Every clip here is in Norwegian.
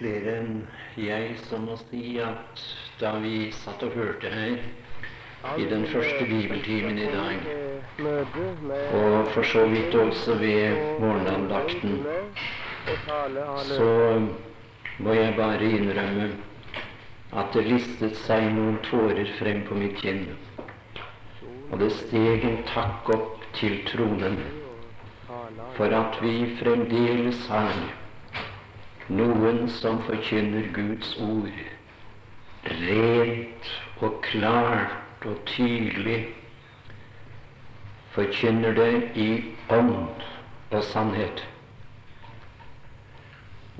flere enn jeg som må si at da vi satt og hørte her i den første bibeltimen i dag, og for så vidt også ved morgenandakten, så må jeg bare innrømme at det listet seg noen tårer frem på mitt kinn. Og det steg en takk opp til tronen for at vi fremdeles har noen som forkynner Guds ord rent og klart og tydelig, forkynner det i ånd og sannhet.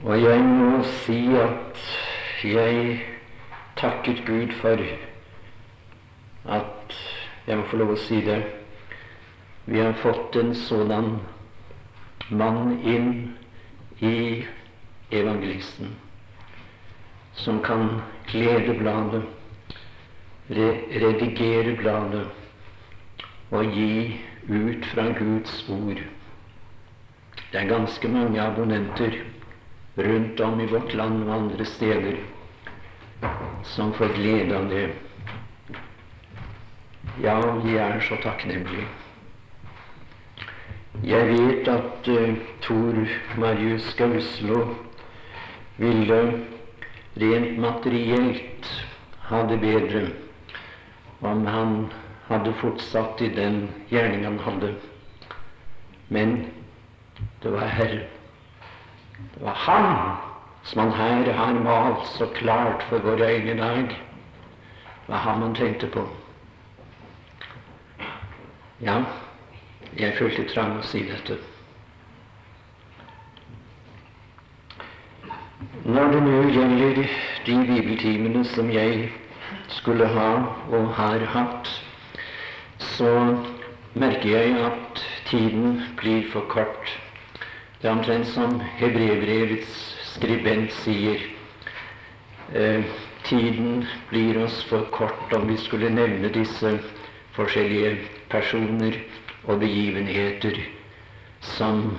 Og jeg må si at jeg takket Gud for at jeg må få lov å si det. Vi har fått en sådan mann inn i evangelisten, som kan glede bladet, re redigere bladet og gi ut fra Guds ord. Det er ganske mange abonnenter rundt om i vårt land og andre steder som får glede av det. Ja, vi er så takknemlige. Jeg vet at uh, Tor Marius Gauslo ville rent materielt ha det bedre om han hadde fortsatt i den gjerning han hadde. Men det var Herren. Det var Han som han her har malt så klart for våre øyne i dag. Det var ham han tenkte på. Ja, jeg følte trang å si dette. Når det nå gjelder de bibeltimene som jeg skulle ha og har hatt, så merker jeg at tiden blir for kort. Det er omtrent som hebreerbrevets skribent sier. Eh, tiden blir oss for kort om vi skulle nevne disse forskjellige personer og begivenheter som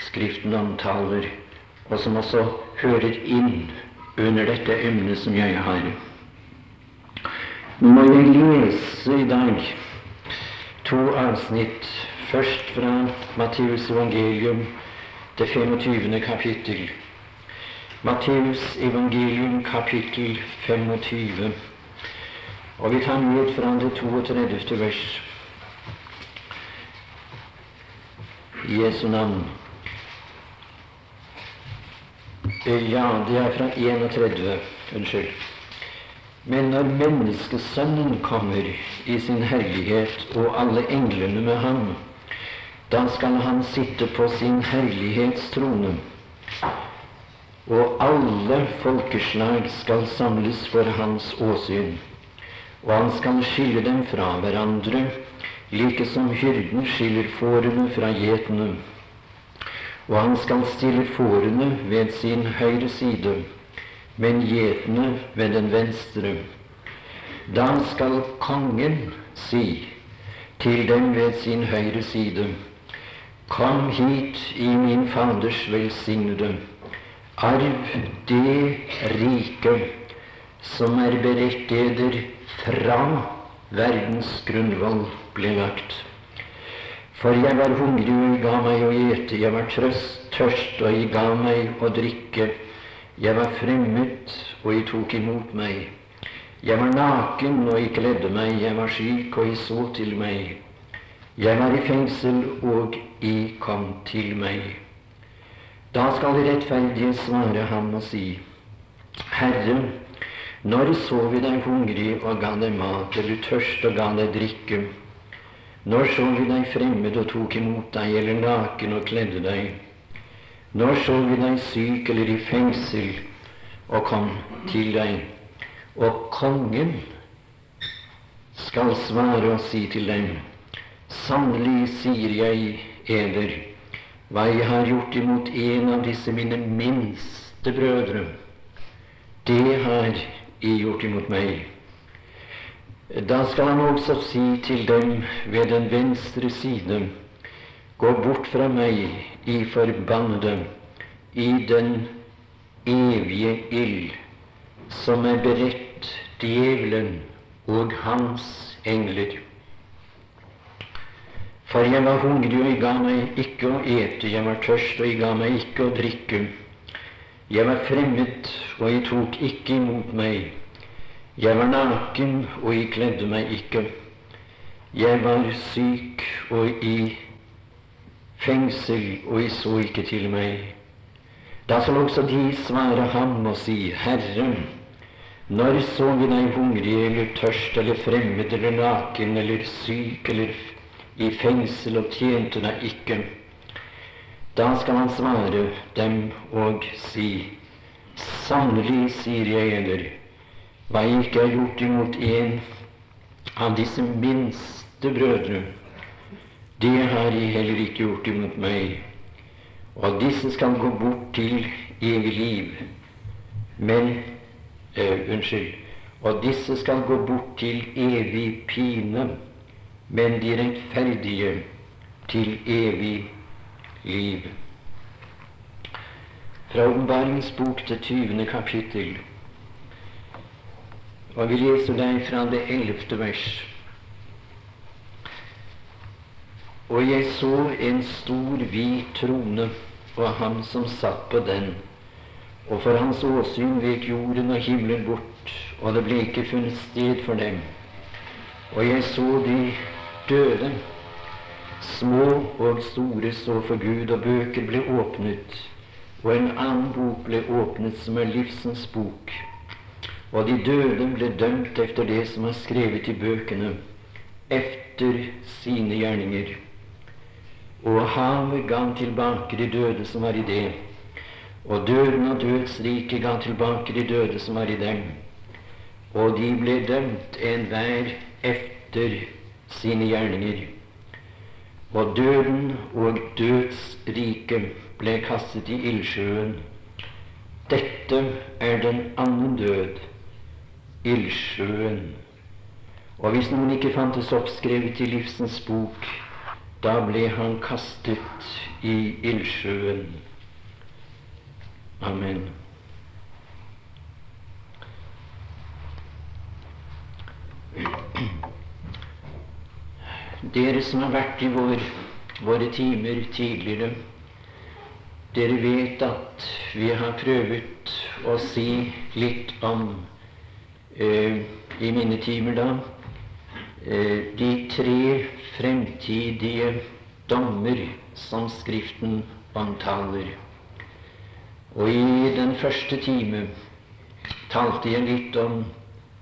Skriften omtaler og som også hører inn under dette emnet som jeg har. Nå må jeg lese i dag to avsnitt. Først fra Matteus evangelium, det 25. kapittel. Matteus evangelium, kapittel 25. Og vi tar ned fra det 32. vers. I Jesu navn. Ja, det er fra 31. Unnskyld. Men når Menneskesønnen kommer i sin herlighet og alle englene med ham, da skal han sitte på sin herlighetstrone, og alle folkeslag skal samles for hans åsyn, og han skal skille dem fra hverandre, like som hyrden skiller fårene fra gjetene og han skal stille fårene ved sin høyre side, men gjetene ved den venstre. Da skal kongen si til dem ved sin høyre side, Kom hit i min Faders velsignede, arv det rike som er beredt fra verdens grunnvoll ble lagt. For jeg var hungrig, og I ga meg å ete. Jeg var trøst, tørst, og I ga meg å drikke. Jeg var fremmed, og I tok imot meg. Jeg var naken, og I kledde meg. Jeg var syk, og I så til meg. Jeg var i fengsel, og I kom til meg. Da skal de rettferdige svare ham og si, Herre, når så vi deg hungrig og ga deg mat, eller tørst og ga deg drikke? Når så vi deg fremmed og tok imot deg, eller naken og kledde deg? Når så vi deg syk eller i fengsel og kom til deg? Og kongen skal svare og si til dem, sannelig sier jeg eder, hva jeg har gjort imot en av disse mine minste brødre, det har jeg gjort imot meg. Da skal han også si til dem ved den venstre side, gå bort fra meg, I forbannede, i den evige ild som er beredt djevelen og hans engler. For jeg var hungrig, og jeg ga meg ikke å ete, jeg var tørst, og jeg ga meg ikke å drikke. Jeg var fremmed, og jeg tok ikke imot meg. Jeg var naken, og jeg kledde meg ikke. Jeg var syk og i fengsel, og jeg så ikke til meg. Da skal også de svare ham og si, Herre, når så vi deg hungrig eller tørst eller fremmed eller naken eller syk eller i fengsel og tjente deg ikke? Da skal han svare dem og si, Sannelig sier jeg eder, hva jeg ikke har gjort imot en av disse minste brødre, det har jeg heller ikke gjort imot meg. Og disse skal gå bort til evig liv. Men eh, Unnskyld. Og disse skal gå bort til evig pine, men de rettferdige til evig liv. Fra Åpenbaringens bok til 20. kapittel. Og vi leser deg fra det ellevte vers. Og jeg så en stor, hvit trone og ham som satt på den. Og for hans åsyn vek jorden og himmelen bort, og det ble ikke funnet sted for dem. Og jeg så de døde, små og store, så for Gud, og bøker ble åpnet. Og en annen bok ble åpnet, som er livsens bok. Og de døde ble dømt efter det som er skrevet i bøkene, efter sine gjerninger. Og havet ga tilbake de døde som var i det. Og døden og dødsriket ga tilbake de døde som var i dem. Og de ble dømt enhver efter sine gjerninger. Og døden og dødsriket ble kastet i ildsjøen. Dette er den annen død, ildsjøen. Og hvis noen ikke fantes oppskrevet i livsens bok, da ble han kastet i ildsjøen. Amen. Dere som har vært i vår, våre timer tidligere, dere vet at vi har prøvd å si litt om i mine timer da Eh, de tre fremtidige dommer som Skriften omtaler. Og i den første time talte jeg litt om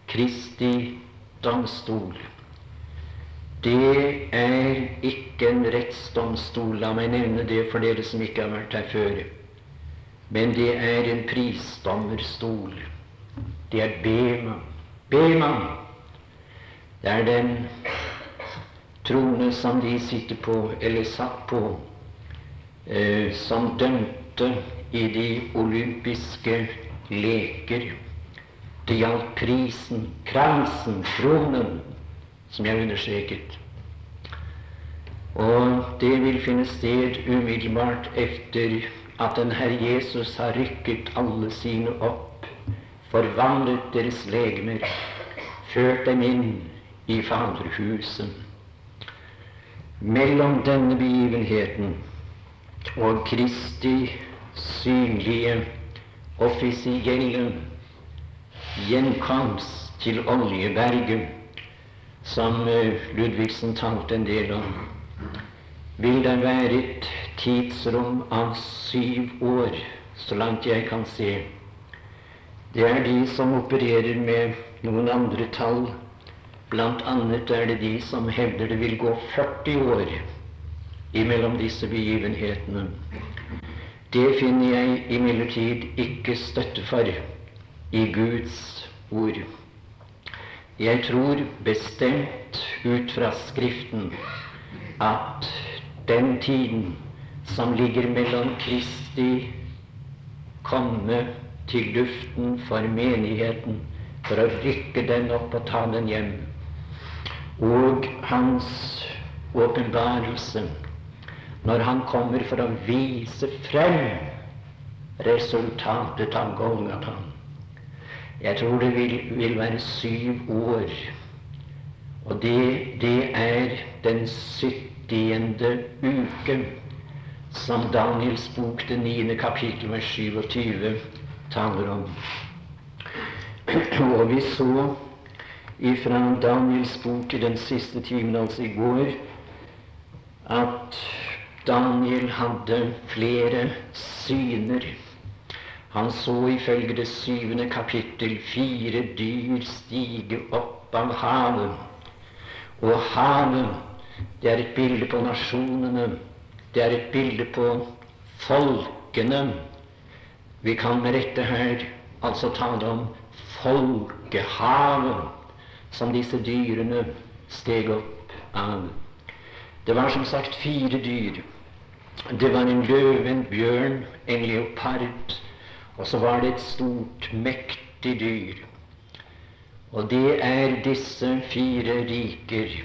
Kristi domstol. Det er ikke en rettsdomstol, la meg nevne det for dere som ikke har vært her før. Men det er en prisdommerstol. Det er Bema. Bema det er den trone som de sitter på, eller satt på, eh, som dømte i de olympiske leker. Det gjaldt prisen, kransen, kronen, som jeg understreket. Og det vil finne sted umiddelbart etter at den Herre Jesus har rykket alle sine opp, forvandlet deres legemer, ført dem inn i Faderhuset. Mellom denne begivenheten og Kristi synlige, offisielle gjenkomst til Oljeberget, som eh, Ludvigsen talte en del om, vil det være et tidsrom av syv år, så langt jeg kan se. Det er de som opererer med noen andre tall Blant annet er det de som hevder det vil gå 40 år imellom disse begivenhetene. Det finner jeg imidlertid ikke støtte for i Guds ord. Jeg tror bestemt ut fra Skriften at den tiden som ligger mellom Kristi komme til luften for menigheten, for å rykke den opp og ta den hjem, og hans åpenbarelse når han kommer for å vise frem resultatet av Golgata. Jeg tror det vil, vil være syv år. Og det, det er den syttiende uke som Daniels bok, det niende kapittel, vers 27, taler om. Og vi så ifra Daniels bok i den siste timen, altså i går, at Daniel hadde flere syner. Han så ifølge det syvende kapittel fire dyr stige opp av havet. Og havet, det er et bilde på nasjonene. Det er et bilde på folkene. Vi kan med rette her altså tale om folkehavet som disse dyrene steg opp av. Det var som sagt fire dyr. Det var en løve, en bjørn, en leopard, og så var det et stort, mektig dyr. Og det er disse fire riker.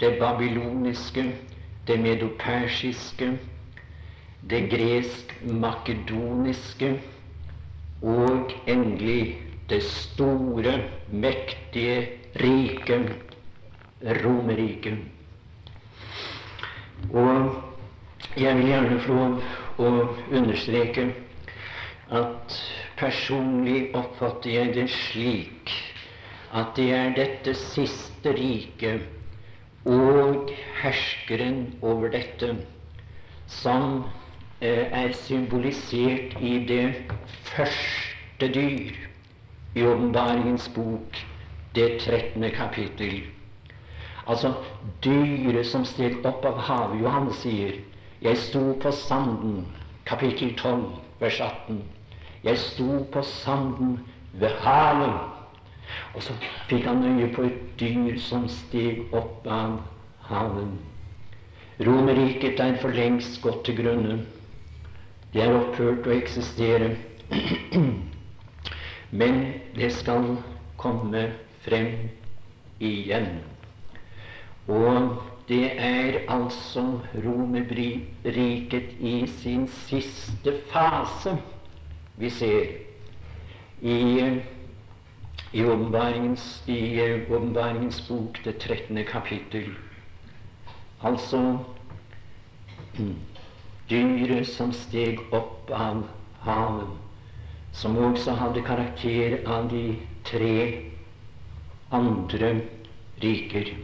Det babyloniske, det medopersiske, det gresk-makedoniske og endelig det store, mektige riket Romerriket. Og jeg vil gjerne få lov å understreke at personlig oppfatter jeg det slik at det er dette siste riket og herskeren over dette som er symbolisert i det første dyr i Åpenbaringens bok, det trettende kapittel. Altså dyret som steg opp av havet. Johan sier 'Jeg sto på sanden', kapittel 12, vers 18. Jeg sto på sanden ved havet. Og så fikk han øye på et dyr som steg opp av havet. Romerriket er for lengst gått til grunne. Det er opphørt å eksistere. Men det skal komme frem igjen. Og det er altså Romerriket i sin siste fase vi ser i i åpenbaringens, i åpenbaringens bok, det 13. kapittel. Altså dyret som steg opp av havet, som også hadde karakter av de tre andre riker.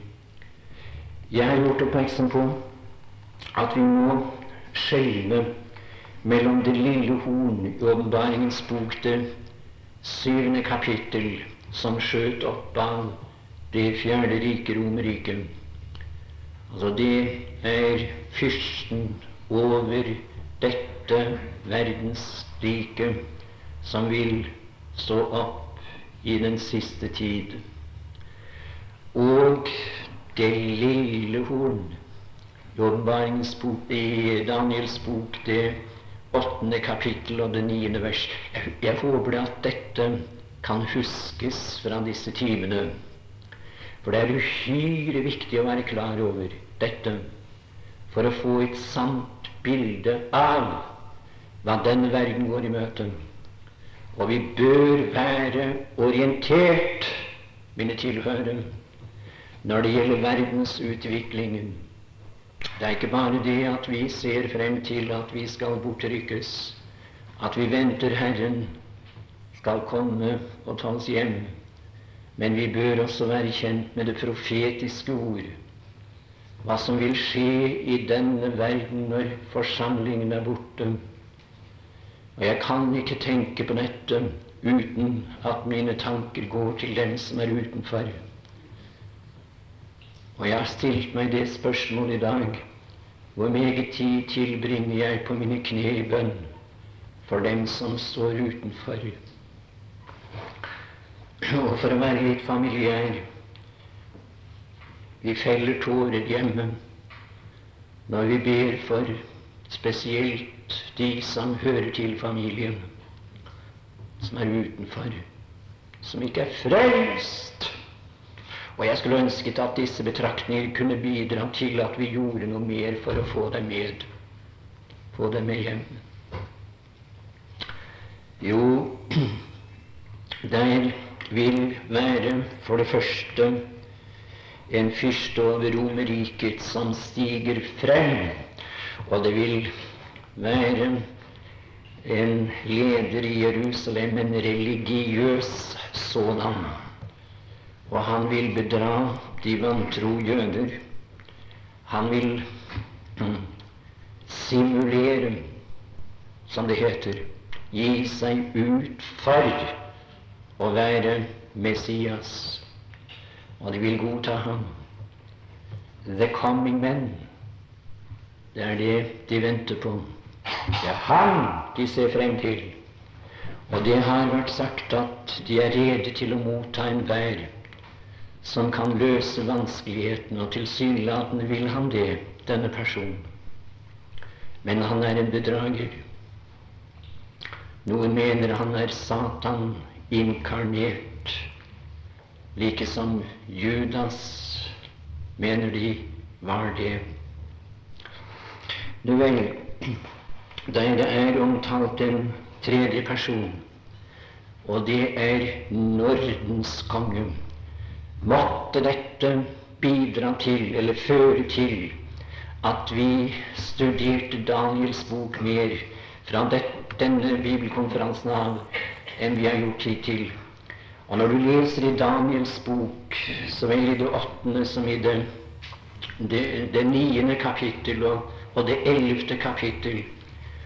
Jeg har gjort oppmerksom på at vi må skjelne mellom det lille horn i åpenbaringens bok, det syvende kapittel, som skjøt opp av det fjerde riket, Romerriket. Altså det er fyrsten over dette verdensriket som vil stå opp i den siste tid. Og det lille horn åpenbaringens bok, i Daniels bok, det åttende kapittel og det niende vers. Jeg håper at dette kan huskes fra disse timene. For det er uhyre viktig å være klar over dette for å få et sant bilde av hva denne verden går i møte. Og vi bør være orientert, mine tilhørere, når det gjelder verdensutviklingen. Det er ikke bare det at vi ser frem til at vi skal bortrykkes, at vi venter Herren skal komme og ta oss hjem. Men vi bør også være kjent med det profetiske ord. Hva som vil skje i denne verden når forsamlingen er borte. Og jeg kan ikke tenke på dette uten at mine tanker går til dem som er utenfor. Og jeg har stilt meg det spørsmålet i dag hvor meget tid tilbringer jeg på mine kne i bønn for dem som står utenfor? Og for å være litt familiær vi feller tårer hjemme når vi ber for spesielt de som hører til familien, som er utenfor, som ikke er frelst. Og jeg skulle ønsket at disse betraktninger kunne bidra til at vi gjorde noe mer for å få dem med, få dem med hjem. Jo, der vil være for det første en fyrste over Romerriket som stiger frem, og det vil være en leder i Jerusalem, en religiøs sådan. Og han vil bedra de vantro jøder. Han vil mm, simulere, som det heter, gi seg ut for å være Messias. Og de vil godta ham. The coming men. Det er det de venter på. Det er han de ser frem til. Og det har vært sagt at de er rede til å motta enhver som kan løse vanskelighetene, og tilsynelatende vil han det, denne personen. Men han er en bedrager. Noen mener han er Satan inkarnert, like som Judas mener de var det. Du vel, der det er omtalt en tredje person, og det er Nordens konge. Måtte dette bidra til, eller føre til, at vi studerte Daniels bok mer fra denne bibelkonferansen av enn vi har gjort hittil. Og når du leser i Daniels bok, så vel i det åttende som i det, det, det niende kapittel og, og det ellevte kapittel,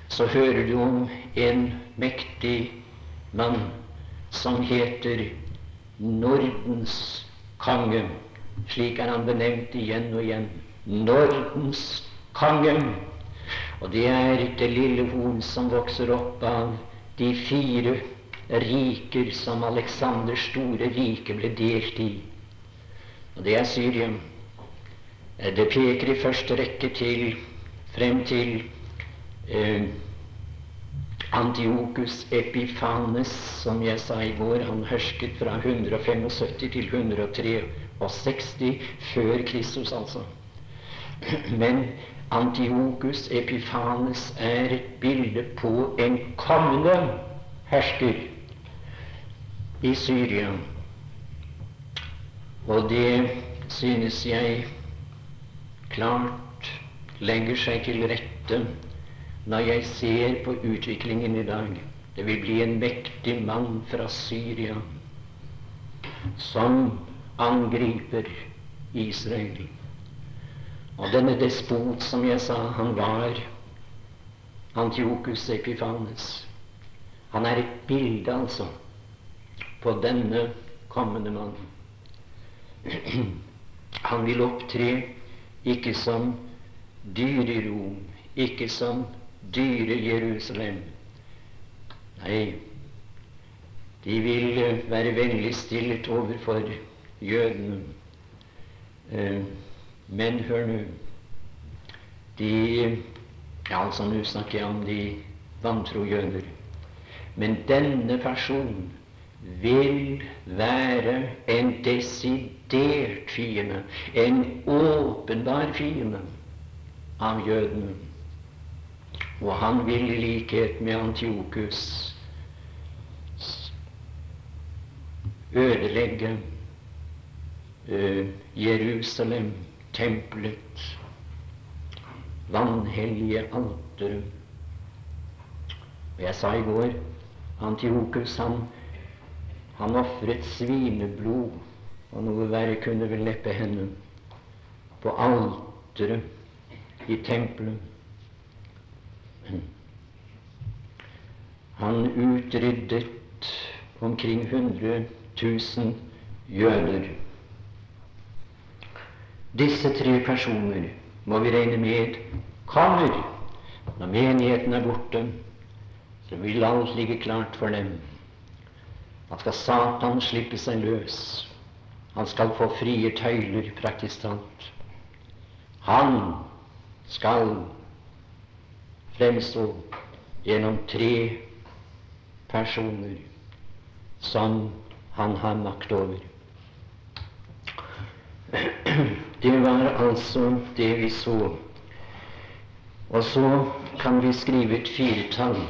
så hører du om en mektig mann som heter Nordens konge. Slik er han benevnt igjen og igjen. Nordens konge. Og det er det lille horn som vokser opp av de fire riker som Aleksanders store rike ble delt i. Og det er Syrien. Det peker i første rekke til frem til eh, Antiokus Epifanes, som jeg sa i går. Han hersket fra 175 til 163 før Kristus, altså. Men Antiokus Epifanes er et bilde på en kommende hersker i Syria. Og det synes jeg klart legger seg til rette når jeg ser på utviklingen i dag. Det vil bli en mektig mann fra Syria som angriper Israel. Og denne despot, som jeg sa, han var Antiokus Epifanes. Han er et bilde, altså, på denne kommende mannen. Han vil opptre ikke som dyre Rom, ikke som dyre Jerusalem. Nei, de vil være vennligstilt overfor jødene. Eh, men hør nå De Ja, altså, nå snakker jeg om de vantro jøder. Men denne personen vil være en desidert fiende, en åpenbar fiende av jødene. Og han vil i likhet med Antiokus ødelegge uh, Jerusalem tempelet, vanhellige alteret. Jeg sa i går Antiokus han, han ofret svineblod, og noe verre kunne vel neppe hende, på alteret i tempelet. Han utryddet omkring 100 000 jøder. Disse tre personer må vi regne med kommer når menigheten er borte. Så vil alt ligge klart for dem. Da skal Satan slippe seg løs. Han skal få frie tøyler, praktisk talt. Han skal fremstå gjennom tre personer som han har makt over. Det var altså det vi så. Og så kan vi skrive et firetall.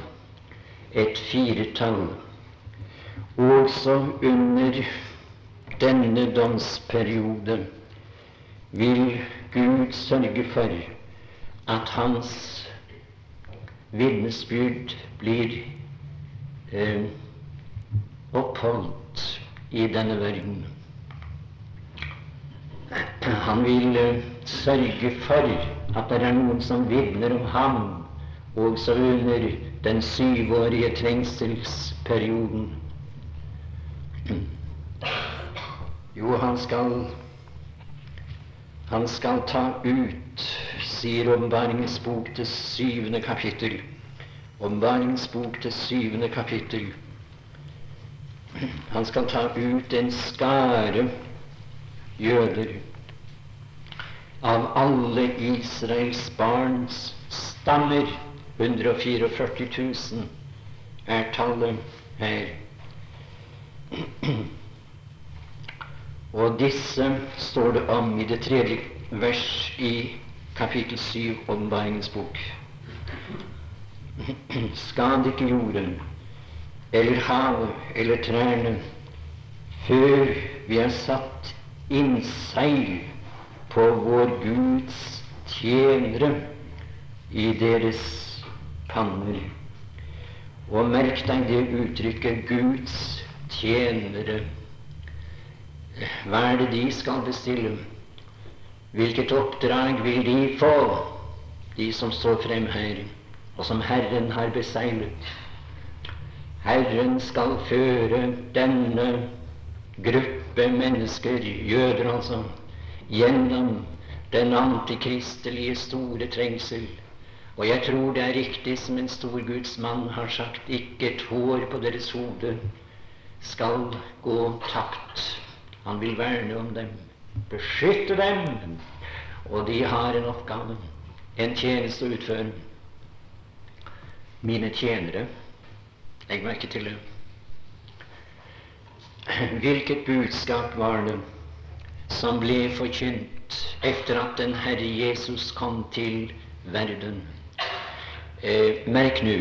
et firetall. Også under denne domsperiode vil Gud sørge for at hans vitnesbyrd blir eh, oppholdt i denne verden. Han vil eh, sørge for at det er noen som vitner om ham, også under den syvårige trengselsperioden. Jo, han skal han skal ta ut, sier Åpenbaringens bok til syvende kapittel. Åpenbaringens bok til syvende kapittel. Han skal ta ut en skare jøder av alle Israels barns stammer. 144 000 er tallet her. Og disse står det om i det tredje vers i kapittel 7 Åpenbaringens bok. Skad ikke jorden eller havet eller trærne før vi er satt innseil på vår Guds tjenere i deres panner. Og merk deg det uttrykket 'Guds tjenere'. Hva er det de skal bestille? Hvilket oppdrag vil de få, de som står frem her, og som Herren har beseilet? Herren skal føre denne gruppe mennesker, jøder altså, gjennom den antikristelige store trengsel. Og jeg tror det er riktig som en stor Guds mann har sagt, ikke et hår på deres hode skal gå tapt. Han vil verne om dem, beskytte dem, og de har en oppgave, en tjeneste å utføre. Mine tjenere, legg merke til det. Hvilket budskap var det som ble forkynt etter at den Herre Jesus kom til verden? Eh, merk nå,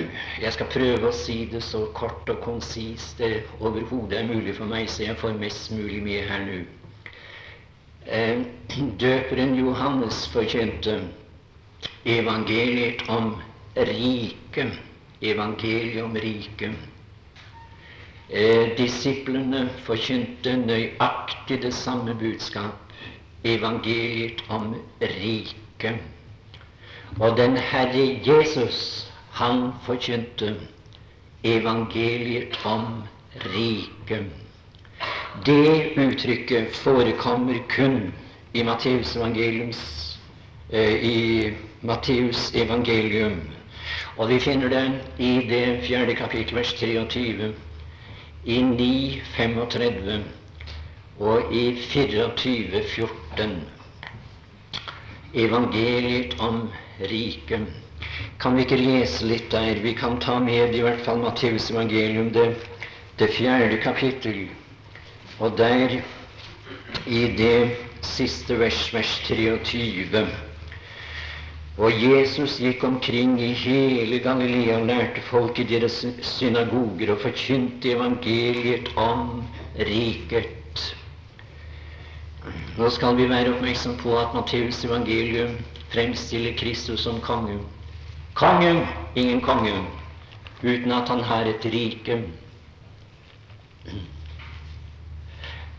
jeg skal prøve å si det så kort og konsist det overhodet er mulig for meg, så jeg får mest mulig med her nå. Eh, døperen Johannes forkynte evangeliet om riket. Evangeliet om riket. Eh, disiplene forkynte nøyaktig det samme budskap, evangeliet om riket. Og den Herre Jesus, han forkynte evangeliet om riket. Det uttrykket forekommer kun i Matteus evangeliums eh, i Matteus evangelium. Og vi finner det i det fjerde kapittel, vers 23 i 9, 35 og i 24, 14. Evangeliet om riket. Kan vi ikke lese litt der? Vi kan ta med i hvert fall Matteus evangelium, det, det fjerde kapittel. Og der, i det siste vers, vers 23 og Jesus gikk omkring i hele Galilea og lærte folk i deres synagoger og forkynte evangeliet om riket. Nå skal vi være oppmerksom på at Matteus evangelium fremstiller Kristus som kongen. Kongen, ingen konge, uten at han har et rike.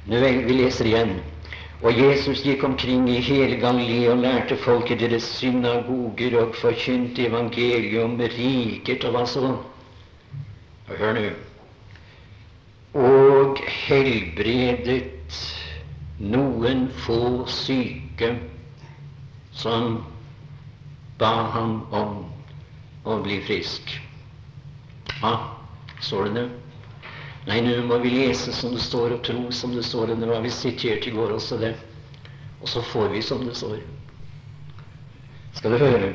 Nå vi leser igjen. Og Jesus gikk omkring i hele Galilea og lærte folket deres synagoger og forkynte evangeliet om riket og hva så? Hør nå. Og helbredet noen få syke som ba ham om å bli frisk. Ja, står det det? Nei, nå må vi lese som det står, og tro som det står. Det var vi sitert i går også, det. Og så får vi som det står. Skal du høre?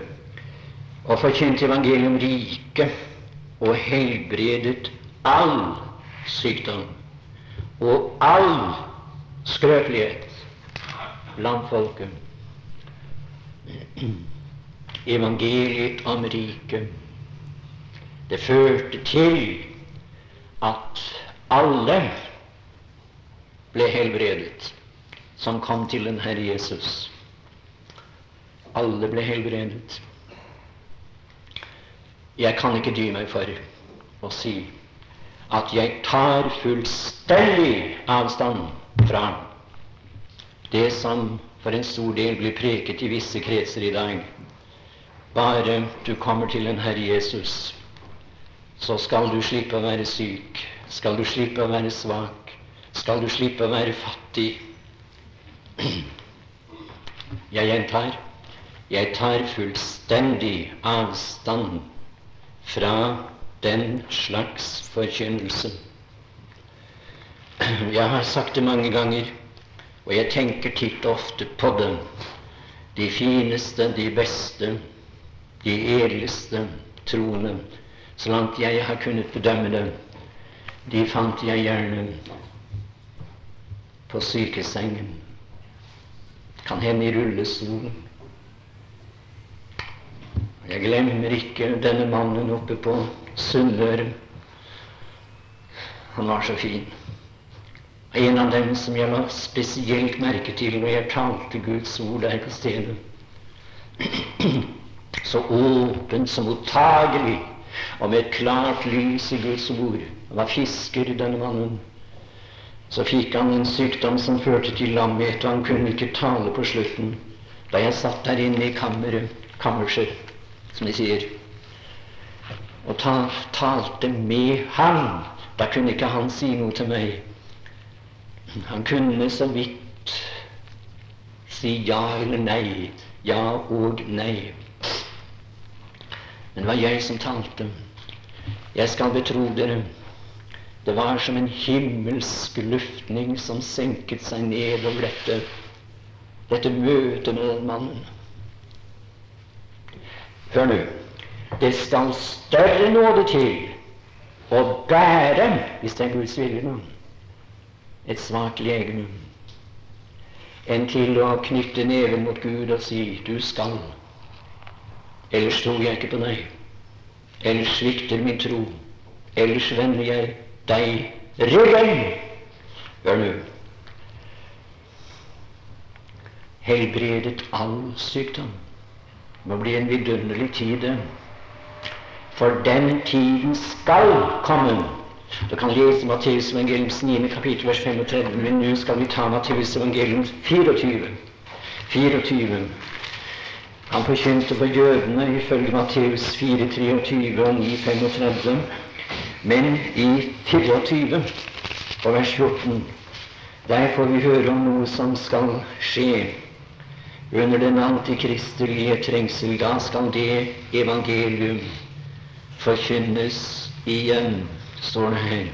Og forkynte evangeliet om riket og helbredet all sykdom og all skrøpelighet blant folket. Evangeliet om riket. Det førte til at alle ble helbredet som kom til den Herre Jesus. Alle ble helbredet. Jeg kan ikke dy meg for å si at jeg tar fullstendig avstand fra det som for en stor del blir preket i visse kretser i dag. Bare du kommer til en Herre Jesus, så skal du slippe å være syk, skal du slippe å være svak, skal du slippe å være fattig. Jeg gjentar jeg tar fullstendig avstand fra den slags forkynnelse. Jeg har sagt det mange ganger, og jeg tenker titt og ofte på dem. De fineste, de beste, de edleste troende, så langt jeg har kunnet bedømme dem, de fant jeg gjerne på sykesengen. Kan hende i rullestolen. Jeg glemmer ikke denne mannen oppe på Sunnmøre. Han var så fin. En av dem som jeg la spesielt merke til når jeg talte Guds ord der på stedet. Så åpen, så mottagelig, og med et klart lys i Guds ord. Han var fisker, denne mannen. Så fikk han en sykdom som førte til lamhet, og han kunne ikke tale på slutten. Da jeg satt der inne i kammeret, kammerset, som de sier, og ta, talte med ham. Da kunne ikke han si noe til meg. Han kunne så vidt si ja eller nei. Ja og nei. Men det var jeg som talte. Jeg skal betro dere. Det var som en himmelsk luftning som senket seg ned over dette, dette møtet med den mannen. Hør nå. Det skal større nåde til å bære, hvis det er Guds vilje, nå, et svakt legeme, enn til å knytte neven mot Gud og si 'du skal'. Ellers tror jeg ikke på deg. Ellers svikter min tro. Ellers vender jeg deg ryggen. Hør nå. Helbredet all sykdom. Må bli en vidunderlig tid. For den tiden skal komme. Du kan lese Matteus evangeliums 9. kapittel vers 35, men nå skal vi ta Matteus evangelium 24. 24. Han forkynte for jødene ifølge Matteus 4,23 og 9,35. Men i 24 og vers 14 der får vi høre om noe som skal skje under den antikristelige trengsel. Da skal det evangelium forkynnes igjen, står det her.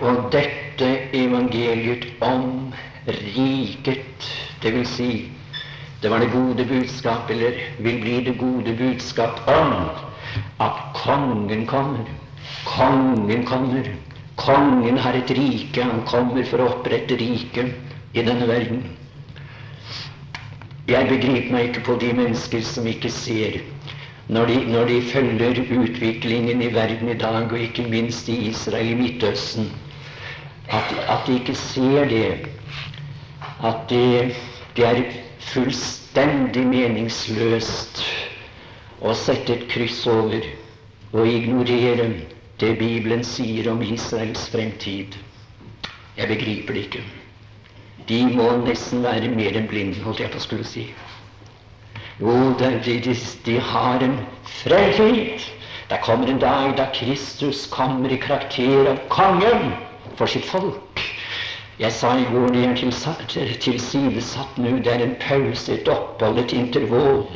Og dette evangeliet om riket, det vil si det var det gode budskap, eller vil bli det gode budskap om at kongen kommer. Kongen kommer. Kongen har et rike. Han kommer for å opprette riket i denne verden. Jeg begriper meg ikke på de mennesker som ikke ser, når de, når de følger utviklingen i verden i dag, og ikke minst i Israel, i Midtøsten, at, at de ikke ser det. At det, det er fullstendig meningsløst å sette et kryss over og ignorere det Bibelen sier om Israels fremtid. Jeg begriper det ikke. De må nesten være mer enn blinde, holdt jeg på å skulle si. Jo, de, de, de har en fremtid. Det kommer en dag da Kristus kommer i karakter av kongen for sitt folk. Jeg sa i går det er tilsidesatt nå. Det er en pause, et opphold, et intervall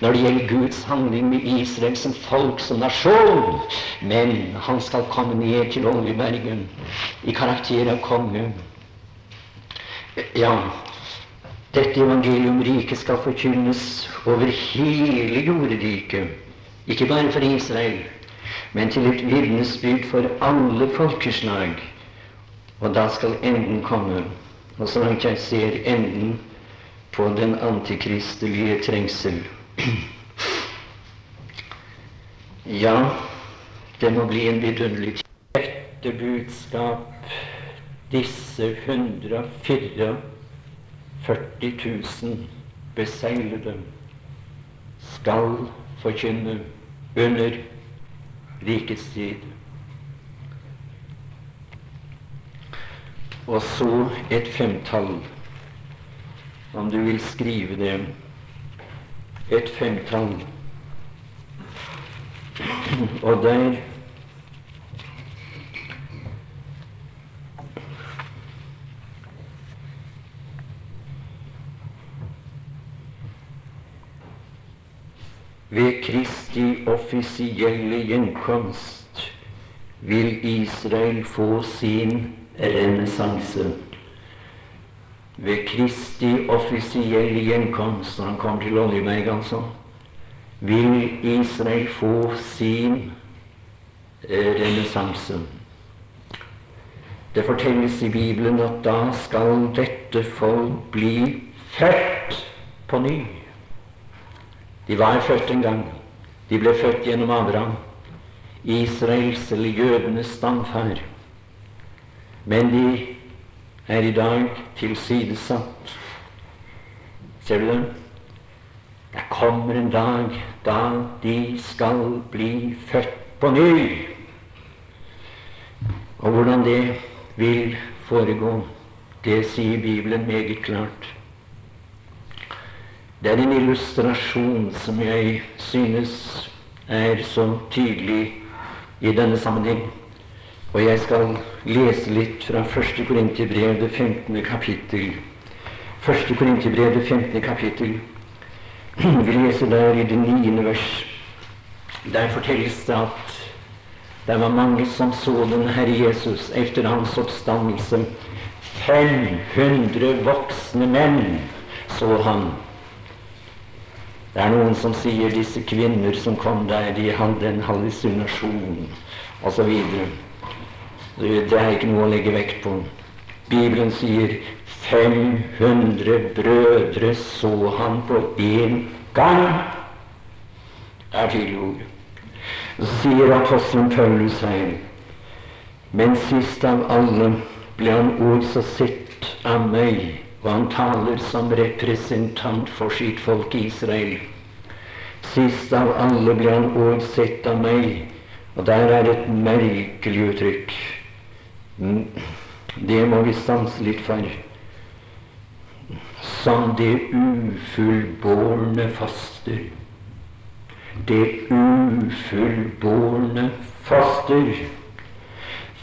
når det gjelder Guds handling med Israel som folk, som nasjon. Men han skal komme ned til Oljebergen i karakter av konge. Ja, dette evangelium riket skal forkynnes over hele jordriket, ikke bare for Israel, men til et vitnesbyrd for alle folkeslag. Og da skal enden komme. Og så langt jeg ser enden på den antikristelige trengsel. Ja, det må bli en vidunderlig Dette budskap, disse 144 000 beseglede skal forkynne under rikets tid. Og så et femtall, om du vil skrive det, et femtall. Og der Ved Kristi offisielle gjenkomst vil Israel få sin renessanse. Ved Kristi offisielle gjenkomst, når han kommer til Oljeberg, altså, vil Israel få sin renessanse. Det fortelles i Bibelen at da skal dette folk bli født på ny. De var født en gang. De ble født gjennom Abraham, Israels eller jødenes stamfar. Men de er i dag tilsidesatt. Ser du dem? Det kommer en dag da de skal bli født på ny. Og hvordan det vil foregå, det sier Bibelen meget klart. Det er en illustrasjon som jeg synes er så tydelig i denne sammenheng. Og jeg skal lese litt fra 1. Korinterbrev, det 15. kapittel. 1. Korinterbrev, det 15. kapittel. Vi leser der i det 9. vers. Der fortelles det at det var mange som så den Herre Jesus etter hans oppstandelse. 500 voksne menn så han. Det er noen som sier disse kvinner som kom der, de hadde en hallusinasjon osv. Det er ikke noe å legge vekt på. Bibelen sier 500 brødre så han på én gang. Det er tydelig ord. Så sier apostelen Paulus her Men sist av alle ble han også sett av meg, og han taler som representant for sitt folk Israel. Sist av alle ble han òg sett av meg, og der er et merkelig uttrykk. Det må vi stanse litt for. Som det ufullbårne faster. Det ufullbårne faster.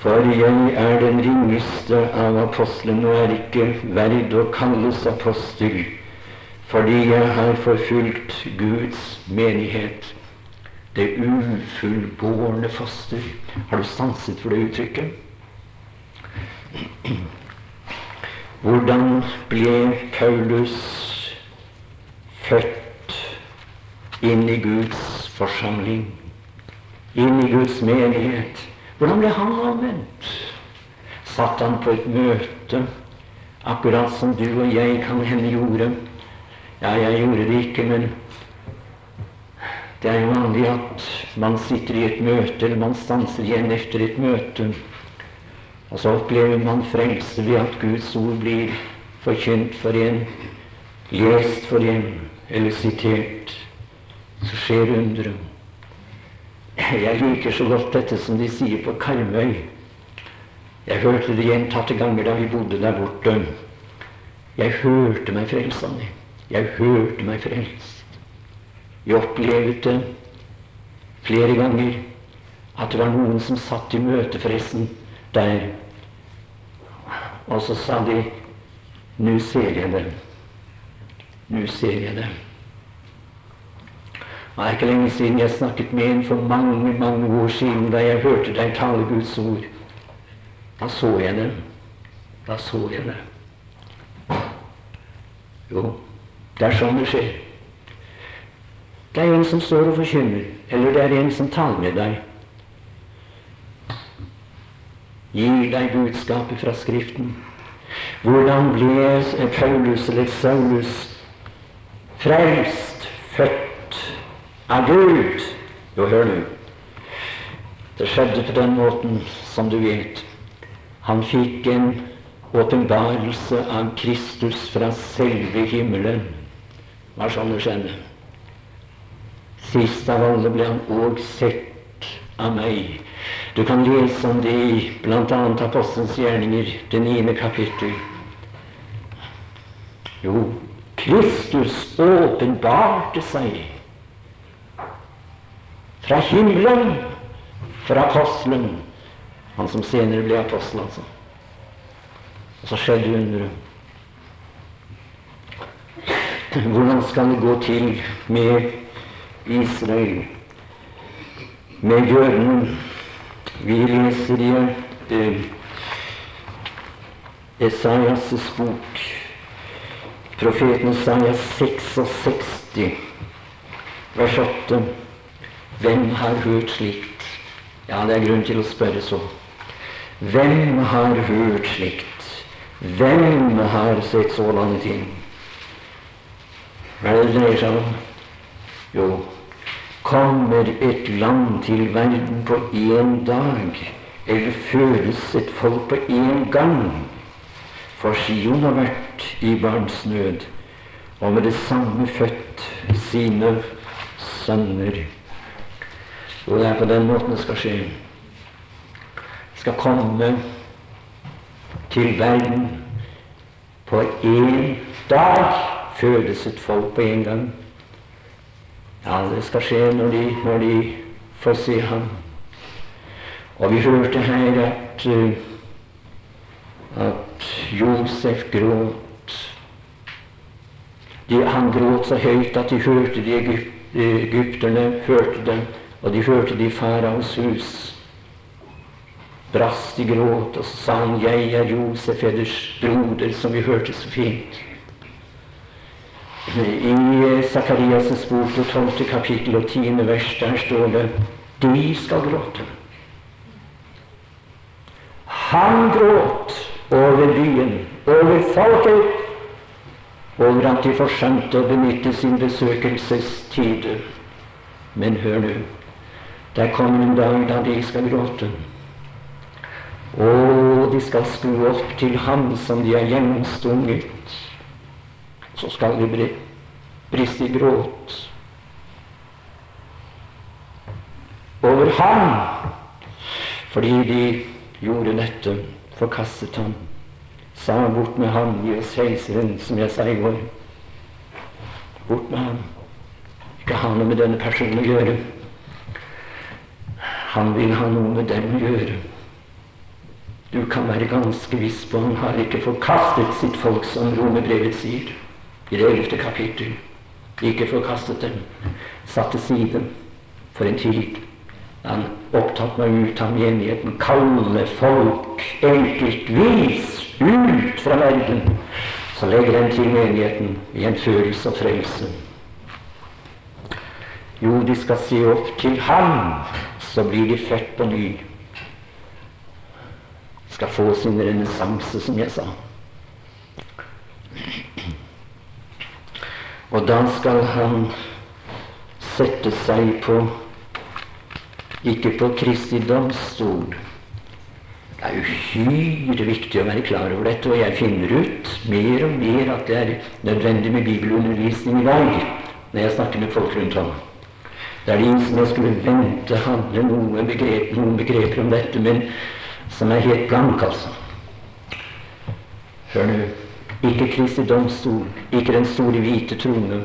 For jeg er den ringeste av apostlene og er ikke verd å kalles apostel, fordi jeg har forfulgt Guds menighet. Det ufullbårne foster. Har du stanset for det uttrykket? Hvordan ble Paulus født inn i Guds forsamling, inn i Guds menighet? Hvordan ble han omvendt? Satt han på et møte, akkurat som du og jeg kan hende gjorde? Ja, jeg gjorde det ikke, men det er jo vanlig at man sitter i et møte, eller man stanser igjen etter et møte. Og så opplever man frelse ved at Guds ord blir forkynt for en, lest for en, eller sitert. Så skjer underet. Jeg liker så godt dette som de sier på Karmøy. Jeg hørte det gjentatte ganger da vi bodde der borte. Jeg hørte meg frelst, Anni. Jeg hørte meg frelst. Vi opplevde flere ganger at det var noen som satt i møte, forresten, der og så sa de Nå ser jeg det. Nå ser jeg det. Det er ikke lenge siden jeg snakket med en for mange, mange år siden da jeg hørte deg tale Guds ord. Da så jeg det. Da så jeg det. Jo, det er sånn det skjer. Det er en som står og forkynner, eller det er en som taler med deg. gir deg budskapet fra Skriften. Hvordan ble Paulus eller Saulus frelst, født av Gud? Jo, hør nå. Det skjedde på den måten, som du vet. Han fikk en åpenbarelse av Kristus fra selve himmelen. Hva sånn det skjedde. Sist av alle ble han òg sett av meg. Du kan lese om det i bl.a. Apostelens gjerninger, det niende kapittel. Jo, Kristus åpenbarte seg fra himmelen fra apostelen, han som senere ble apostel, altså. Og så skjedde underet. Hvordan skal det gå til med Israel, med jødene? Vi leser i eh, Esaias' bok Profeten Esaias 66, vers 8. Hvem har hørt slikt? Ja, det er grunn til å spørre så. Hvem har hørt slikt? Hvem har sett sådanne ting? Hva er det det dreier seg om? Jo, kommer et land til verden på én dag, eller fødes et folk på én gang? For Sion har vært i barnsnød, og med det samme født sine sønner. Jo, det er på den måten det skal skje. Det skal komme til verden på én dag. Fødes et folk på en gang. Ja, det skal skje når de, når de får se ham. Og vi hørte her at, uh, at Josef gråt. De, han gråt så høyt at de hørte de egypterne hørte dem, og de hørte de faraos hus. Brast i gråt, og så sa han 'Jeg er Josef, eders broder', som vi hørte så fint. I Sakarias' bok, det tolvte kapittel og tiende vers, der står det 'De skal gråte'. Han gråt over byen, over folket, over at de forsømte å benytte sin besøkelsestid. Men hør nå, der kommer en dag da de skal gråte. Og de skal skue opp til ham som de har gjennomstunget. Så skal de briste i gråt over ham fordi de gjorde dette forkastet ham. Sa bort med ham, gi oss Keiseren, som jeg sa i går. Bort med ham. Ikke ha noe med denne personen å gjøre. Han vil ha noe med dem å gjøre. Du kan være ganske viss på han har ikke forkastet sitt folk, som romerbrevet sier i det ellevte kapittel. Ikke forkastet dem, satt til side for en tid han opptatt meg ut av menigheten, kalle folk enkeltvis ut fra verden. Så legger han til menigheten i en følelse av frelse. Jo, de skal se opp til ham, så blir de født på ny. Skal få sin renessanse, som jeg sa. Og da skal han sette seg på ikke på Kristi domstol. Det er uhyre viktig å være klar over dette, og jeg finner ut mer og mer at det er nødvendig med bibelundervisning i dag når jeg snakker med folk rundt om. Det er det ingen som skulle vente handle noen, begrep, noen begreper om dette, men som er helt blank, altså. Hør nå. Ikke Kristi domstol, ikke den store hvite trone.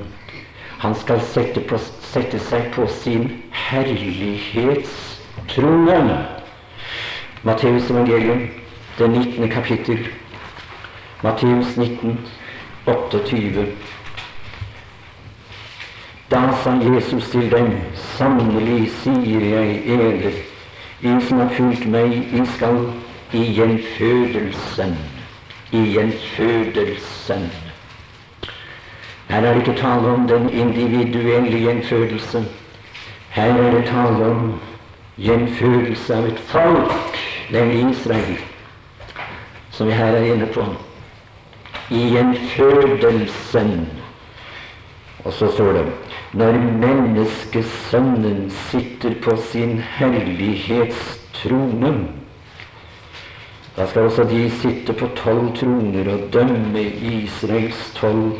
Han skal sette, på, sette seg på sin herlighetstrone. Matteus evangelium, det 19. kapittel. Matteus 19, 28. Da sa Jesus til dem, sannelig sier jeg eder, I som har fulgt meg, I skal i gjenfødelsen, i gjenfødelsen her er det ikke tale om den individuelle gjenfødelsen. Her er det tale om gjenfødelse av et folk, nemlig Israel, som vi her er inne på. I gjenfødelsen. Og så står det når menneskesønnen sitter på sin hellighetstrone. Da skal også de sitte på tolv troner og dømme Israels tolv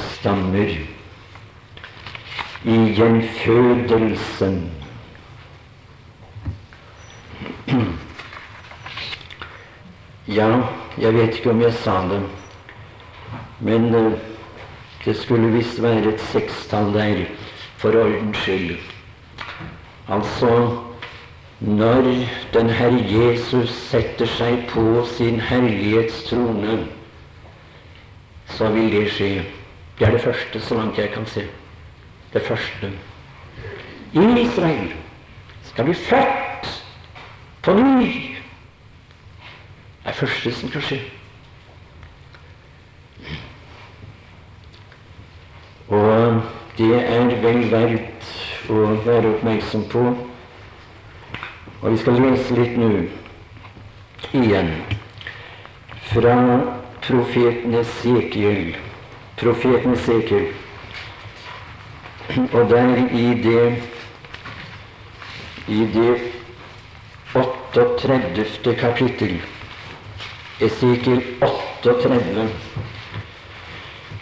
stammer i gjenfødelsen. Ja, jeg vet ikke om jeg sa det, men uh, det skulle visst være et sekstall der, for ordens skyld. Altså når den Herre Jesus setter seg på sin herlighetstrone, så vil det skje. Det er det første, så langt jeg kan se. Det første. I Israel skal bli født på ny. Det er det første som kan skje. Og det er vel verdt å være oppmerksom på. Og vi skal lese litt nå igjen fra profeten Esekiel. Profeten Esekiel. Og der i det i det 38. kapittel Esekiel 38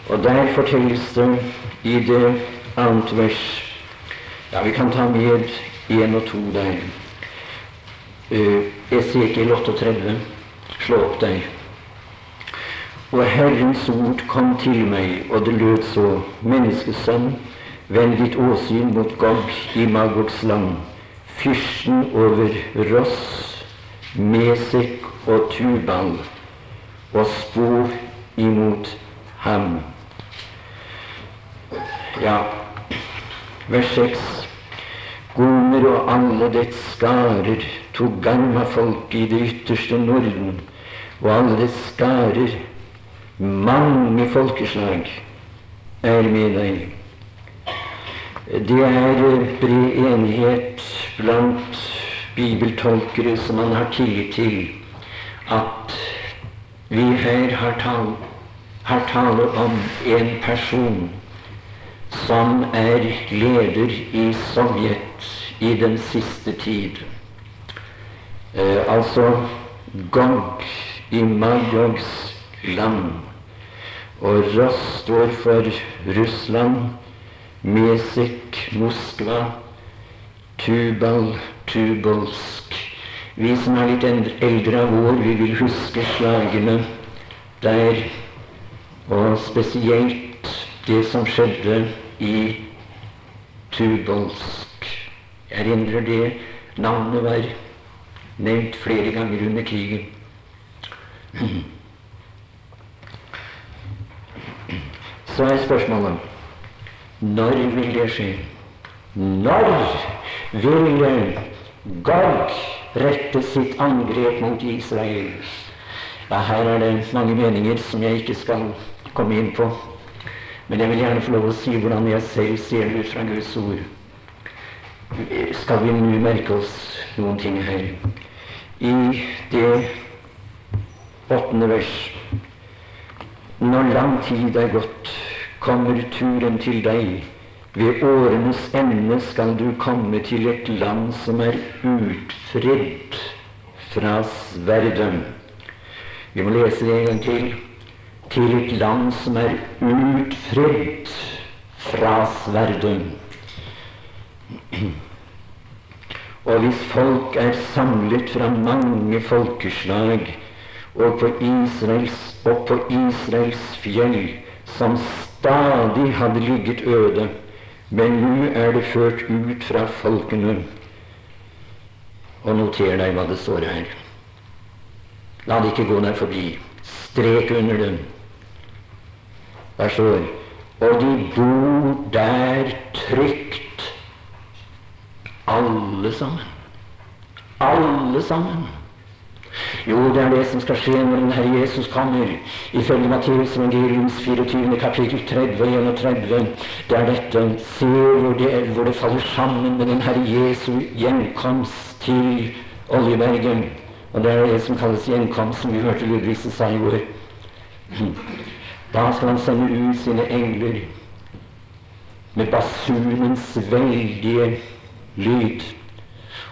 og der fortelles det i det annet vers Ja, vi kan ta med én og to der. Uh, Esekiel 38. Slå opp deg. Og Herrens ord kom til meg, og det lød så, menneskesønn, vend ditt åsyn mot Gog i Magogs land, fyrsten over Ross, Mesek og Tubal, og spor imot ham. Ja, vers 6. Gomer og alle dets skarer, Togarma-folk i det ytterste Norden, og alle dets skarer, mange folkeslag, er med deg. Det er bred enighet blant bibeltolkere som man har tillit til, at vi her har tale om en person som er leder i Sovjet i den siste tid. Eh, altså Gog i Magogs land. Og Ross står for Russland, Mesik, Moskva, Tubal, Tubolsk. Vi som er litt eldre av år, vi vil huske slagene der, og spesielt det som skjedde i Tubolsk. Jeg erindrer det navnet var nevnt flere ganger under krigen. Så er spørsmålet når vil det skje? Når vil Gog rette sitt angrep mot Israel? Ja, her er det mange meninger som jeg ikke skal komme inn på. Men jeg vil gjerne få lov å si hvordan jeg selv ser det ut fra Guds ord. Skal vi nå merke oss noen ting her? I det åttende vers Når lang tid er gått, kommer turen til deg. Ved årenes ende skal du komme til et land som er utfridd fra sverdet. Vi må lese det en gang til til et land som er utfridd fra sverdet. Og hvis folk er samlet fra mange folkeslag og på Israels, og på Israels fjell, som stadig hadde ligget øde, men nå er det ført ut fra folkene. Og noter deg hva det står her. La det ikke gå deg forbi. Strek under dem. Der står Og de bor der trygt, alle sammen. Alle sammen. Jo, det er det som skal skje når den Herre Jesus kommer. Ifølge Matteus evangeliums 24. kapittel 30 og 31. Det er dette. Se hvor det, hvor det faller sammen med den Herre Jesu gjenkomst til Oljebergen. Og det er det som kalles gjenkomst, som vi hørte Ludvigsen sa i går. Da skal han sende ut sine engler med basunens veldige lyd.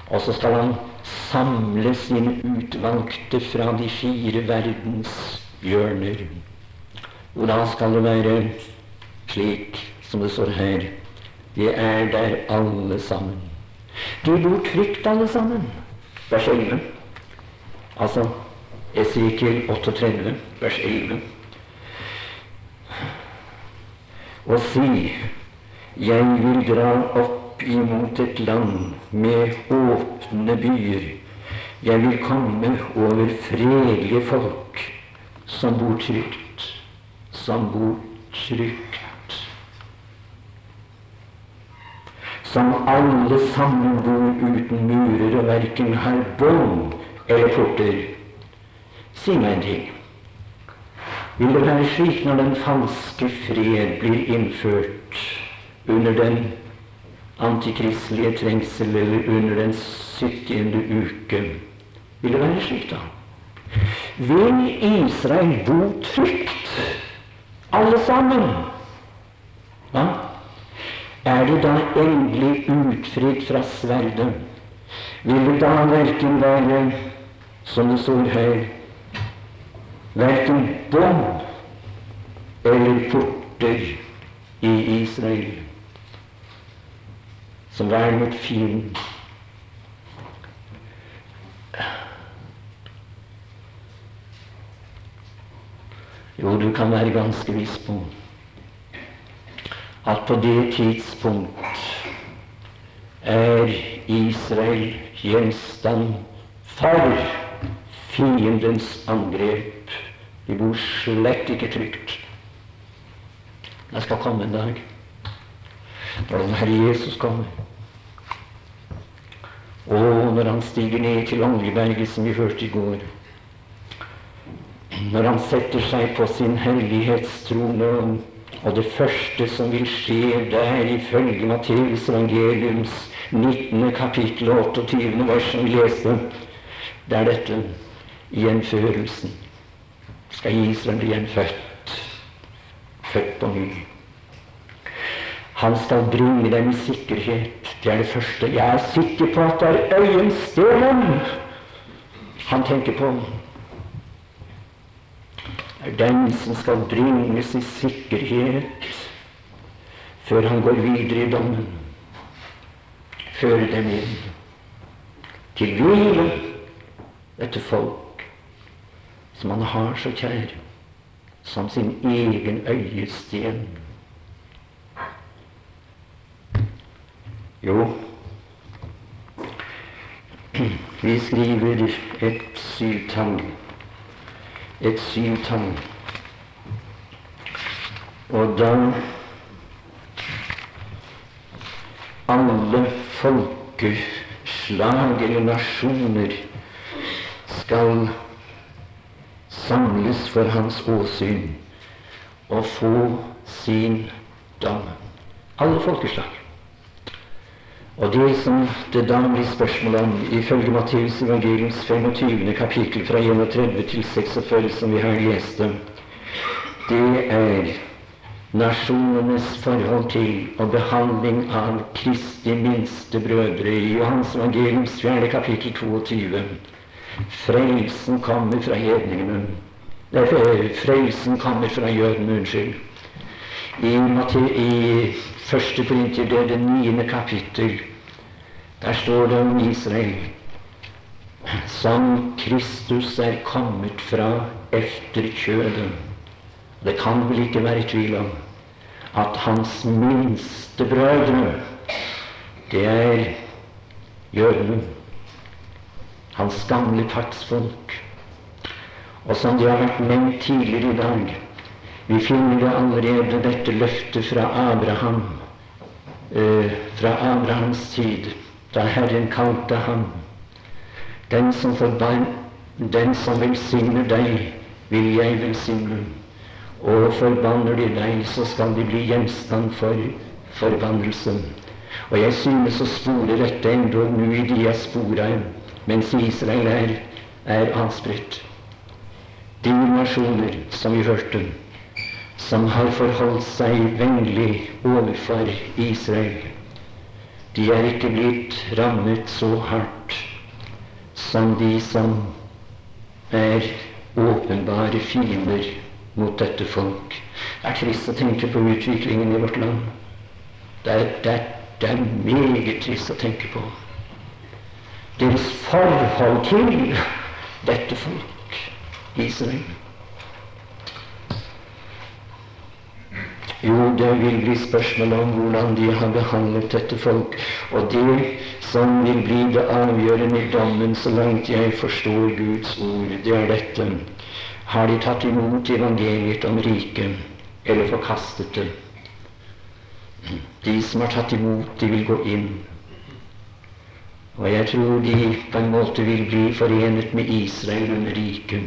Og så skal han samle sine utvalgte fra de fire verdens hjørner. Og da skal det være slik som det står her Vi er der alle sammen. Du bor trygt, alle sammen. Vers 11. Altså Esekiel 38, vers 11. Og si, jeg vil dra opp imot et land med åpne byer. Jeg vil komme over fredelige folk som bor trygt, som bor trygt. Som alle sammen bor uten murer og verken har bånd eller porter. Si meg en ting. Vil det være slik når den falske fred blir innført under den antikristelige trengsel eller under den syttiende uke? Vil det være slik da? Vil Israel bo trygt, alle sammen? Hva? Er det da endelig utfridd fra sverdet? Vil det da verken være, som det står her, verken bånd eller porter i Israel som vern mot fienden? Jo, du kan være ganske viss på at på det tidspunkt er Israel gjenstand for fiendens angrep. De bor slett ikke trygt. Det skal komme en dag når den Herre Jesus kommer. Og når han stiger ned til Oljeberget, som vi hørte i går Når han setter seg på sin hellighetstrone, og det første som vil skje der, ifølge Matteus evangeliums 19. kapittel 28. vers som vi leste, det er dette gjenførelsen. Skal Israel bli gjenfødt, født på ny. Han skal bringe dem i sikkerhet. Det er det første. Jeg er sikker på at det er øyenstenen han tenker på Det er den som skal bringes i sikkerhet før han går videre i dommen. Føre dem inn til hvile, dette folk som han har så kjær, som sin egen øyesten. Jo, vi skriver et syvtall et syvtall. Og da alle folkeslag eller nasjoner skal samles for hans åsyn og få sin dom. Alle folkeslag. Og det som det da blir spørsmål om, ifølge Matteus evangeliums 25. kapittel fra 31 til 46, som vi har lest om, det er nasjonenes forhold til og behandling av Kristi minste brødre i Johans evangeliums 4. kapittel 22. Frelsen kommer fra hedningene. Frelsen kommer fra jødene, unnskyld. I, i første Korinter, det er det niende kapittel. Der står det om Israel som Kristus er kommet fra efter kjødet. Det kan vel ikke være tvil om at hans minste brødre, det er jødene. Hans gamle taktsfolk. Og som det har vært nevnt tidligere i dag, vi finner det allerede dette løftet fra Abraham, eh, fra Abrahams tid, da Herren kalte ham. Den som, forbann, den som velsigner deg, vil jeg velsigne. Og forbanner de deg, så skal de bli gjenstand for forbannelsen. Og jeg synes å spore dette endog nå i diaspora, mens Israel er, er avspredt. De nasjoner som vi hørte, som har forholdt seg vennlig overfor Israel. De er ikke blitt rammet så hardt som de som er åpenbare fiender mot dette folk. Det er trist å tenke på utviklingen i vårt land. Det er, det er, det er meget trist å tenke på. Deres forhold til dette folk, Israel. Jo, det vil bli spørsmål om hvordan de har behandlet dette folk. Og det som vil bli det avgjørende i dommen, så langt jeg forstår Guds ord, det er dette. Har de tatt imot evangeliet om riket, eller forkastet det? De som har tatt imot, de vil gå inn. Og jeg tror de på en måte vil bli forenet med Israel under riket.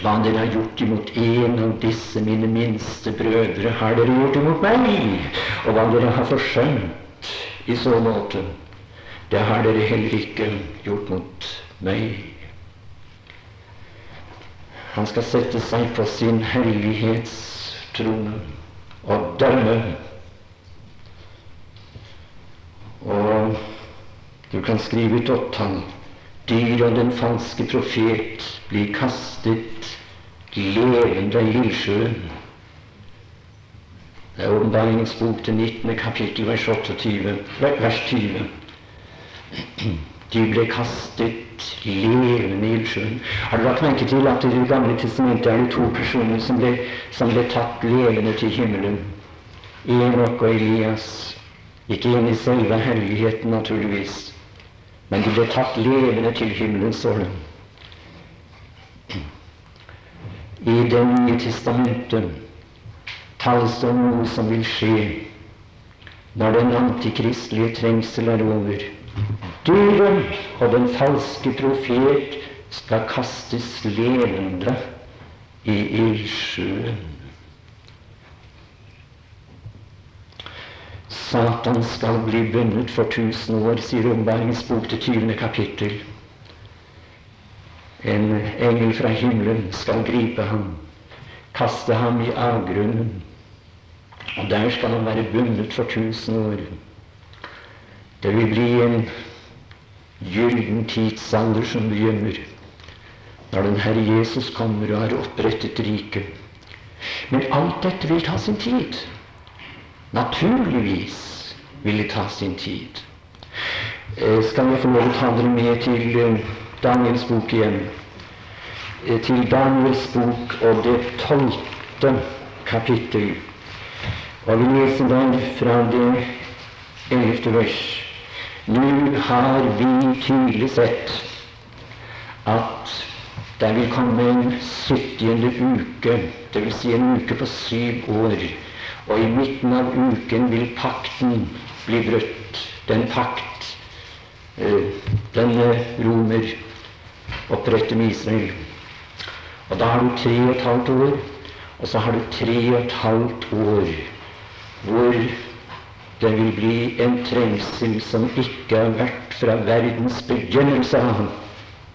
Hva dere har gjort imot en av disse mine minste brødre, har dere gjort imot meg. Og hva dere har forsømt i så måte, det har dere heller ikke gjort mot meg. Han skal sette seg på sin herlighetstrone og dømme. Og du kan skrive et åttall dyr og den falske profet blir kastet levende i ildsjøen. Det er Åpenbaringens bok til 19. kapittel, vers 28, vers 20. De ble kastet levende i ildsjøen. Har du lagt merke til at i Det gamle testamentet er det to personer som ble, som ble tatt levende til himmelen? Enok og Elias. Ikke inn i selve helligheten, naturligvis. Men de ble tatt levende til himmelen, står det. I Det nye testamentet tales det om noe som vil skje når den antikristelige trengsel er over. Dyret og den falske profet skal kastes levende i ildsjøen. Satan skal bli bundet for tusen år, sier Åpenbaringens bok til 20. kapittel. En engel fra himmelen skal gripe ham, kaste ham i avgrunnen, og der skal han være bundet for tusen år. Det vil bli en gyllen tidsalder som begynner når den Herre Jesus kommer og har opprettet riket. Men alt dette vil ta sin tid. Naturligvis vil det ta sin tid. Eh, skal jeg få lov å ta dere med til eh, Daniels bok igjen? Eh, til Daniels bok og det tolvte kapittel. Og vi leser der fra det ellevte vers. Nå har vi tydelig sett at det vil komme en syttiende uke, dvs. Si en uke på syv år og i midten av uken vil pakten bli brutt. Den pakt eh, denne romer oppretter med Israel. Og da har du tre og et halvt år, og så har du tre og et halvt år hvor det vil bli en trengsel som ikke har vært fra verdens begynnelse av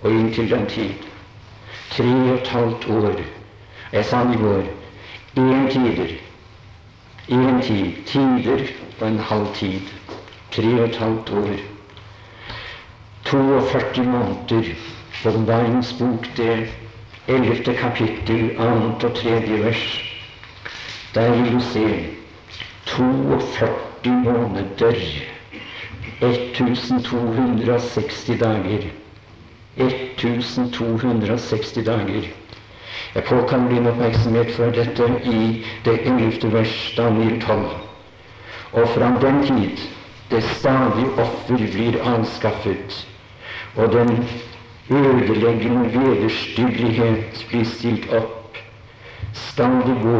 og inntil den tid. Tre og et halvt år. Jeg sa i går. Én tider en tid, tider og en halv tid. Tre og et halvt år. 42 måneder. Åpenbaringens bok, det ellevte kapittel, annet og tredje vers. Der vil du se 42 måneder. 1260 dager. 1260 dager. Jeg påkaller din oppmerksomhet for dette i det ellevte vers, Daniel 12. Og fra den tid det stadig offer blir anskaffet, og den ødeleggende vederstyggelighet blir stilt opp, skal det gå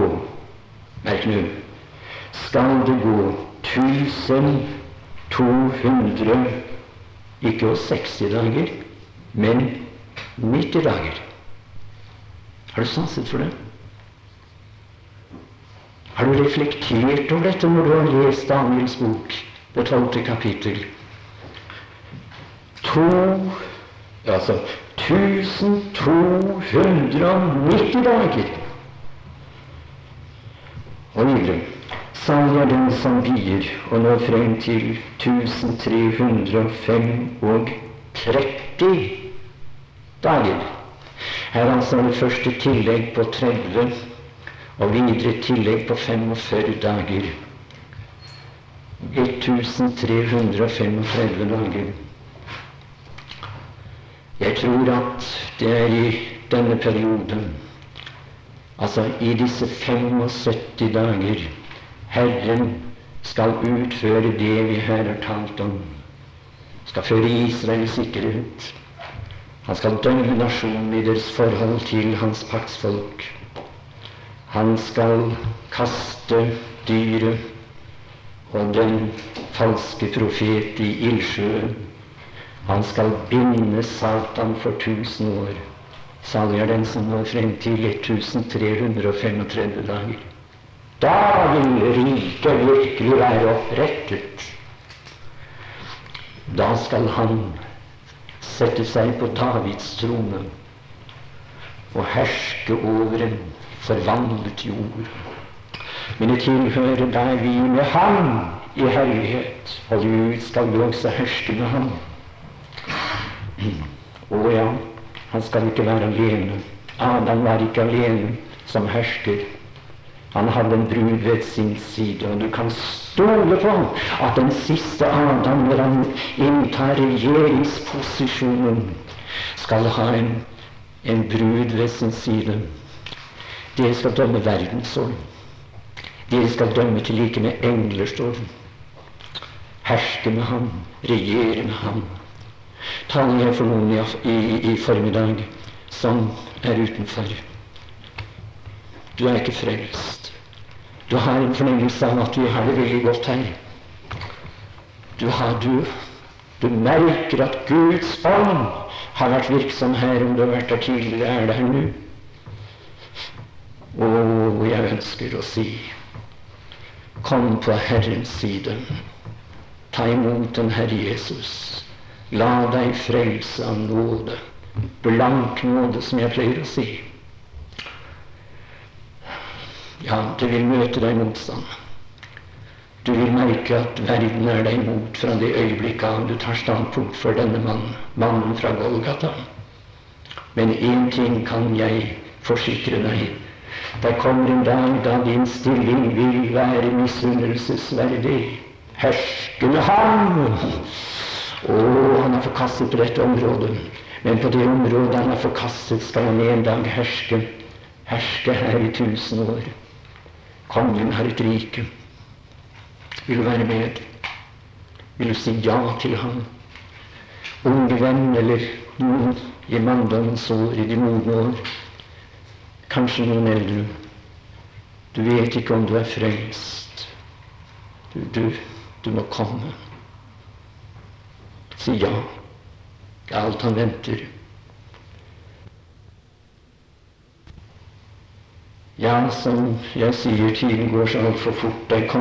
Merk nå skal det gå 1200 ikke 60 dager, men 90 dager. Har du sanset for det? Har du reflektert over dette når du har lest Daniels bok, det tolvte kapittel? To Altså 1290 dager. Og videre. Salig den som bier og når frem til 1335 dager. Her er altså det første tillegg på 30 og videre tillegg på 45 dager. 1335 dager. Jeg tror at det er i denne perioden, altså i disse 75 dager, Herren skal utføre det vi her har talt om. Skal føre Israel sikkerhet. Han skal dømme nasjonen i deres forhold til hans paktsfolk. Han skal kaste dyret og den falske profet i ildsjøen. Han skal binde Satan for tusen år. Salig er den som når frem til 1335 dager. Da vil riket virkelig være opprettet. Da skal han sette seg på Davids trone og herske over en forvandlet jord. Men det tilhører deg vi med ham i herlighet, og Gud skal jo også herske med ham. Å ja, han skal ikke være alene. Adam var ikke alene som hersker. Han hadde en brud ved sin side, og du kan stole på at den siste Adam, når han inntar regjeringsposisjonen, skal ha en, en brud ved sin side. Dere skal dømme verden, står Dere skal dømme til like med engler, står Herske med ham, regjere med ham taler jeg for noen i, i, i formiddag som er utenfor. Du er ikke frelst. Du har en fornemmelse av at du har det veldig godt her. Du, har, du, du merker at Guds ånd har vært virksom her, om du har vært der tidligere, er der nå. Og jeg ønsker å si Kom på Herrens side. Ta imot den Herre Jesus. La deg frelse av nåde. Blank nåde, som jeg pleier å si. Ja, du vil møte deg motstand. Du vil merke at verden er deg imot fra det øyeblikket av du tar standpunkt for denne mannen, mannen fra Golgata. Men én ting kan jeg forsikre deg. Det kommer en dag da din stilling vil være misunnelsesverdig. Herskende ham! Å, han er forkastet på dette området. Men på det området han er forkastet, skal han en dag herske. Herske her i tusen år. Kongen har et rike. Vil du være med? Vil du si ja til ham? Unge venn eller noen i manndommens år, i de modne år. Kanskje noen eldre. Du vet ikke om du er frelst. Du, du, du må komme. Si ja. Det er alt han venter. Ja, som jeg sier, tiden går så altfor fort. Der kommer